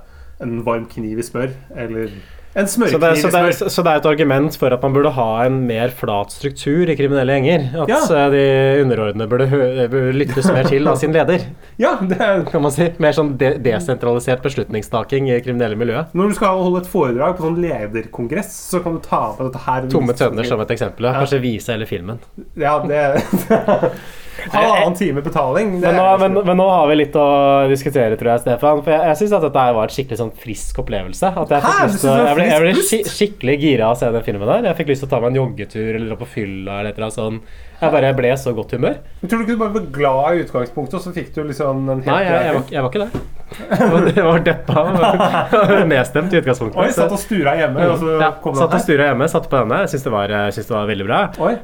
en varm kniv i smør. Eller en Så det, så, det er, så det er et argument for at man burde ha en mer flat struktur i kriminelle gjenger. At Ja. eh, de underordnede burde, burde lyttes mer til av sin leder. Ja, det er Kan man si. Mer sånn de desentralisert beslutningstaking i kriminelle miljø. Når du skal holde et foredrag på sånn lederkongress, så kan du ta på dette her. Tomme tønner som et eksempel. Ja. Kanskje vise hele filmen. Ja, det Halvannen time betaling. Men nå, men, men nå har vi litt å diskutere, tror jeg, Stefan. For jeg, jeg syns at dette var et skikkelig sånn frisk opplevelse. At jeg, Hæ? lyst jeg ble, jeg ble skik skikkelig gira av å se den filmen der. Jeg fikk lyst til å ta meg en joggetur eller dra på fylla eller et eller annet sånt. Jeg bare ble så godt humør. Men tror du ikke du bare ble glad i utgangspunktet, og så fikk du liksom en helt Nei, jeg, jeg, var, jeg var ikke det. Jeg var, deppa og nedstemt i utgangspunktet. Oi, satt og stura hjemme, og så ja, kom den satt og stura hjemme, satte på denne. Jeg syns det, det var veldig bra.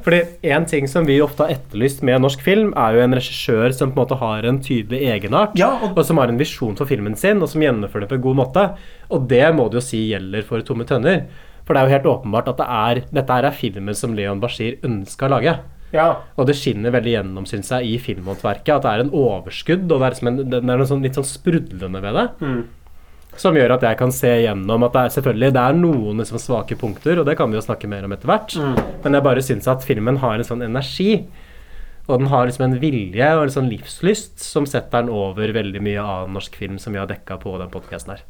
Fordi en ting som vi ofte har etterlyst med norsk film, er jo en regissør som på en måte har en tydelig egenart, og, som har en visjon for filmen sin, og som gjennomfører det på en god måte. Og det må du jo si gjelder for Tomme tønner. For det er jo helt åpenbart at det er, dette er filmen som Leon Bashir ønska å lage. Ja. Og det skinner veldig gjennom, synes jeg, i filmhåndverket. At det er en overskudd, og det er, en, det er noe sånn, litt sånn sprudlende ved det. Mm. Som gjør at jeg kan se gjennom at det er selvfølgelig det er noen liksom svake punkter, og det kan vi jo snakke mer om etter hvert. Mm. Men jeg bare syns at filmen har en sånn energi. Og den har liksom en vilje og en sånn livslyst som setter den over veldig mye annen norsk film som vi har dekka på den podkasten her.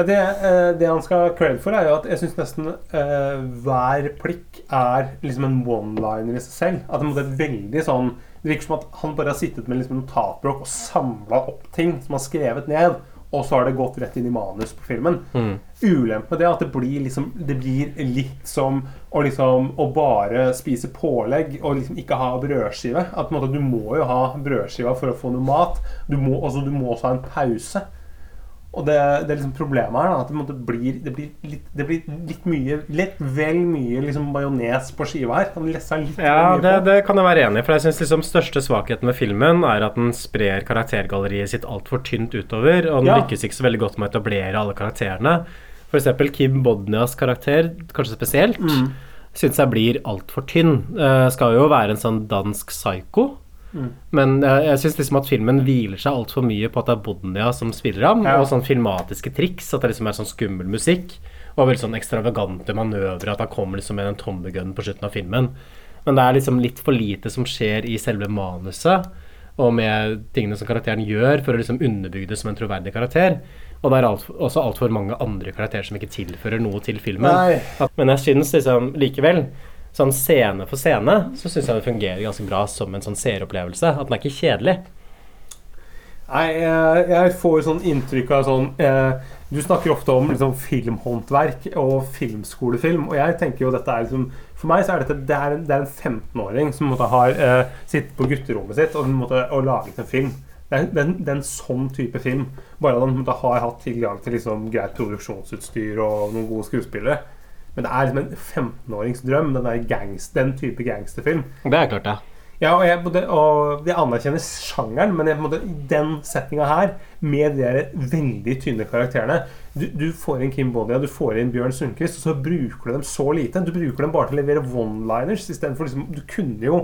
Ja, det, eh, det han skal ha cred for, er jo at jeg syns nesten uh, hver plikk er liksom en one-liner i seg selv. At det måtte være veldig sånn Det virker som at han bare har sittet med liksom notatblokk og samla opp ting som han har skrevet ned, og så har det gått rett inn i manus på filmen. Mm. Ulempen med det er at det blir, liksom, det blir litt som å, liksom, å bare spise pålegg og liksom ikke ha brødskive. At måte, Du må jo ha brødskiva for å få noe mat. Du må, altså, du må også ha en pause. Og det, det liksom problemet her, da, at det, måte blir, det, blir litt, det blir litt mye Litt vel mye liksom majones på skiva her. Han lesser litt Ja, mye det, på. det kan jeg være enig i. For jeg syns liksom største svakheten med filmen er at den sprer karaktergalleriet sitt altfor tynt utover. Og den Ja. lykkes ikke så veldig godt med å etablere alle karakterene. Eksempel Kim Bodnias karakter, kanskje spesielt, Mm. syns jeg blir altfor tynn. Uh, skal jo være en sånn dansk psycho. Mm. Men jeg, jeg syns liksom at filmen hviler seg altfor mye på at det er Bodnia som spiller ham, Ja. og sånn filmatiske triks. At det liksom er sånn skummel musikk. Og veldig sånn ekstravagante manøvrer. At han kommer liksom med en tommegun på slutten av filmen. Men det er liksom litt for lite som skjer i selve manuset, og med tingene som karakteren gjør, for å liksom underbygge det som en troverdig karakter. Og det er alt, også altfor mange andre karakterer som ikke tilfører noe til filmen. Nei. Men jeg syns liksom likevel Sånn scene for scene så syns jeg det fungerer ganske bra som en sånn seeropplevelse. At den er ikke kjedelig. Nei, jeg, jeg får sånn inntrykk av sånn eh, Du snakker ofte om liksom, filmhåndverk og filmskolefilm. Og jeg tenker jo dette er liksom For meg så er dette det er en, en 15-åring som måtte har eh, sittet på gutterommet sitt og, måtte, og laget en film. Det er, det, er, det er en sånn type film. Bare at han har hatt tilgang til liksom, greit produksjonsutstyr og noen gode skuespillere. Men det er liksom en 15-årings drøm. Den, der gangst, den type gangsterfilm. Det er klart, det. Ja, og jeg, og jeg anerkjenner sjangeren, men jeg, den settinga her, med de der veldig tynne karakterene du, du får inn Kim Bodia, du får inn Bjørn Sundquist, og så bruker du dem så lite. Du bruker dem bare til å levere one-liners istedenfor liksom Du kunne jo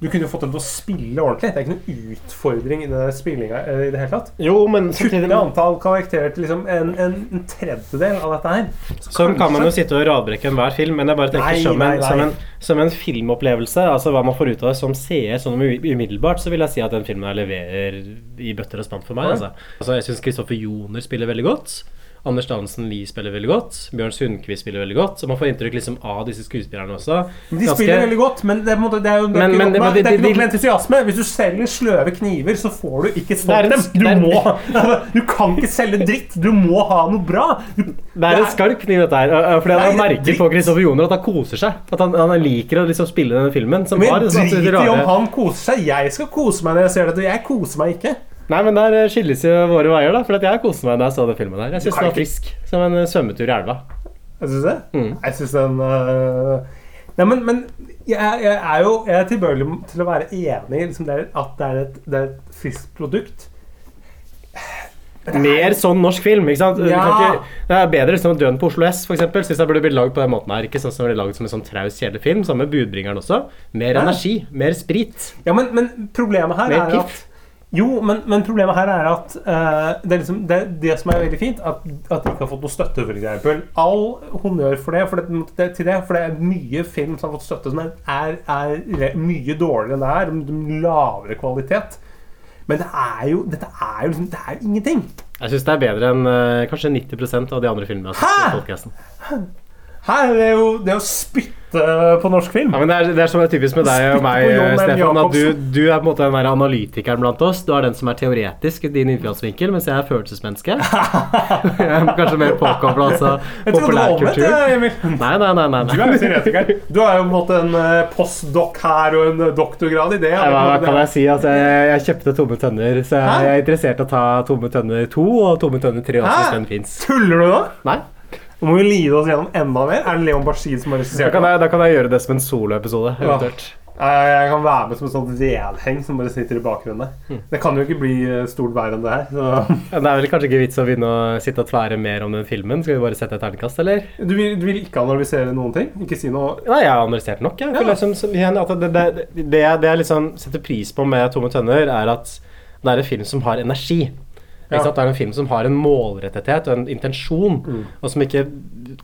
du kunne jo fått dem til å spille ordentlig. Det er ikke noen utfordring i det spillinga eh, i det hele tatt. Jo, men Kutte antall karakterer til liksom en, en, en tredjedel av dette her. Så Sånn kan man jo sitte og radbrekke enhver film, men jeg bare tenker Nei, som, en, nei, nei. Som, en, som en filmopplevelse, altså hva man får ut av det som seer, sånn umi- umiddelbart, så vil jeg si at den filmen her leverer i bøtter og spann for meg. Ja. Altså. Altså, jeg syns Kristoffer Joner spiller veldig godt. Anders Dansen Lie spiller veldig godt. Bjørn Sundquist spiller veldig godt. Så man får inntrykk liksom av disse skuespillerne også. De Ganske- spiller veldig godt, men det er, på en måte- det er jo det Men- men- nok det er ikke de- med entusiasme. Hvis du selger sløve kniver, så får du ikke Det solgt dem. Du må Du kan ikke selge dritt. Du må ha noe bra. Du, Det er en skarp kniv, dette her. Fordi han er merker på Kristoffer Joner at han koser seg. At han, han liker å liksom spille denne filmen. Som Men sånne driter i om han koser seg. Jeg skal kose meg når jeg ser dette. Jeg koser meg ikke. Nei, men der eh, skilles jo våre veier, da. For at jeg koste meg da jeg så den filmen her. Jeg syns den var frisk. Som en eh, svømmetur i elva. Jeg syns det. Mm. Jeg syns den uh... Nei, men, men jeg, jeg er jo jeg er tilbøyelig til å være enig i liksom, at det er, et, det er et friskt produkt. Mer sånn norsk film. ikke sant? Ja. Ikke, det er bedre liksom Døden på Oslo S, for eksempel. Synes jeg burde blitt lagd på den måten her. Ikke sånn som det blir laget som en sånn traus, kjedelig film. Samme med Budbringeren også. Mer Ja. energi. Mer sprit. Ja, men, men problemet her Mer er piff. at Jo, men, men problemet her er at uh, det, er liksom, det, det som er veldig fint, at, at de ikke har fått noe støtte, f.eks. All honnør for det, for det, det, til det, for det er mye film som har fått støtte som er, er, er mye dårligere enn det her, med lavere kvalitet. Men det er jo, dette er jo liksom, det er jo ingenting. Jeg syns det er bedre enn uh, kanskje 90% av de andre filmene jeg Her er jo det å spytte på norsk film. Ja, men det er, det er som er typisk med deg og meg. Stefan. At du, du er på en måte den der analytikeren blant oss. Du er den som er teoretisk i din innfallsvinkel, mens jeg er følelsesmenneske. jeg er kanskje mer påkobla altså, det populærkultur. Nei, nei, nei. nei, nei. Du er jo teoretiker. Du har jo på en måte en eh, postdoc her og en eh, doktorgrad i det. Ja, hva, kan jeg si? Altså, jeg, jeg kjøpte Tomme tønner, så jeg, jeg er interessert i å ta Tomme tønner 2 og Tomme tønner 3 også, hvis den fins. Tuller du nå? Nei. Nå må vi lide oss gjennom enda mer. Er det Leon Bashir som har Da regissert kan, jeg, da kan jeg gjøre det som en soloepisode, Ja. eventuelt. Jeg jeg kan være med som en sånn vedheng som bare sitter i bakgrunnen. Mm. Det kan jo ikke bli eh, stort verre enn det her. Så. Det er vel kanskje ikke vits å begynne å sitte og tvære mer om den filmen. Skal vi bare sette et terningkast, eller? Du, vil, du vil ikke analysere noen ting? Ikke si noe Nei, jeg har analysert nok. Jeg. Ja. igjen, det, det, det, det jeg liksom setter pris på med Tomme tønner, er at det er en film som har energi. Ja. Det er en film som har en målrettethet og en intensjon, Mm. og som ikke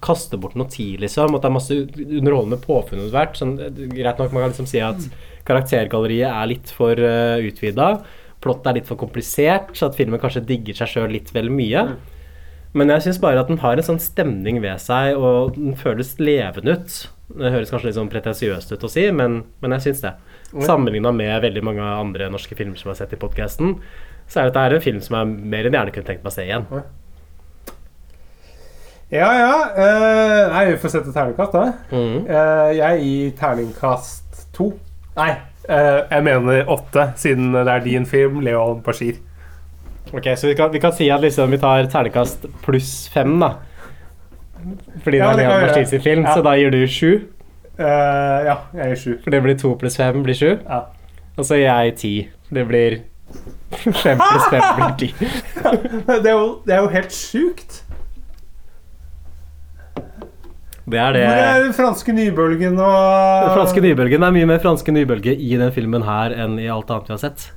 kaster bort noe tid, liksom. At det er masse underholdende påfunn hvert Sånn, greit nok, man kan liksom si at karaktergalleriet er litt for uh, utvida. Plottet er litt for komplisert, så at filmen kanskje digger seg sjøl litt vel mye. Men jeg syns bare at den har en sånn stemning ved seg, og den føles levende ut. Det høres kanskje litt sånn pretensiøst ut å si, men, men jeg syns det. Sammenligna med veldig mange andre norske filmer som jeg har sett i podkasten, så er dette her en film som jeg mer enn gjerne kunne tenkt meg å se igjen. Ja, ja. Uh, nei, vi får sette terningkast, da. Mm. Uh, jeg gir terningkast to. Nei, uh, jeg mener åtte, siden det er din film, Leon Bashir. Ok, så vi kan, vi kan si at liksom vi tar terningkast pluss fem, da. Fordi Ja, det er Leon Bashir sin film, Ja. så da gir du sju. Eh, ja, jeg gir sju. For det blir to pluss fem blir sju. Og så gir jeg ti. Det blir ti. det, er jo, det er jo helt sjukt. Det er det. Hvor er den franske nybølgen og Den franske nybølgen er mye mer franske nybølge i den filmen her enn i alt annet vi har sett.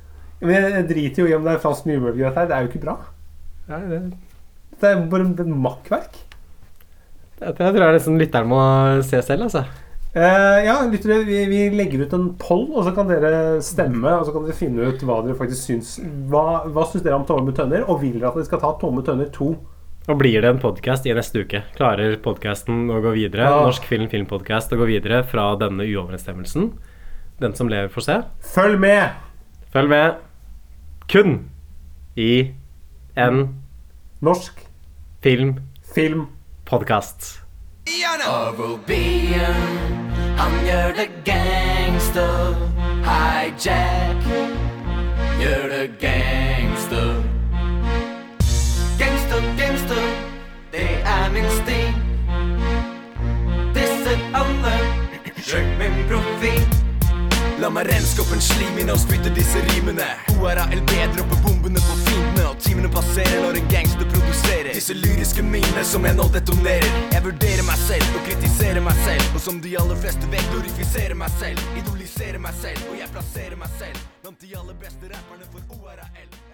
Men jeg driter jo i om det er fransk nybølge. Dette her. Det er jo ikke bra. Det er bare et makkverk. Jeg tror jeg nesten lytteren må se selv, altså. Eh, ja, lytter, vi, vi legger ut en poll, og så kan dere stemme. Og så kan dere finne ut hva dere faktisk syns. Hva, hva syns dere om Tomme tønner? Og vil dere at vi skal ta Tomme tønner 2? Og blir det en podkast i neste uke? Klarer podkasten å gå videre? Ja. Norsk Film Filmpodkast å gå videre fra denne uoverensstemmelsen? Den som lever, får se. Følg med! Følg med. Kun i en Norsk film Film podkast. Arobian, han gjør det gangster. Hijack, gjør det gangster. Gangster, gangster, det er min stil. Disser alle, sjekk min profil. La meg renske opp en slim inne og spytte disse rimene. ORALB dropper bombene på timene passerer når en gangster produserer. Disse lyriske minene som jeg nå detonerer. Jeg vurderer meg selv og kritiserer meg selv. Og som de aller fleste vet, glorifiserer meg selv. Idoliserer meg selv, og jeg plasserer meg selv blant de aller beste rapperne for ORAL.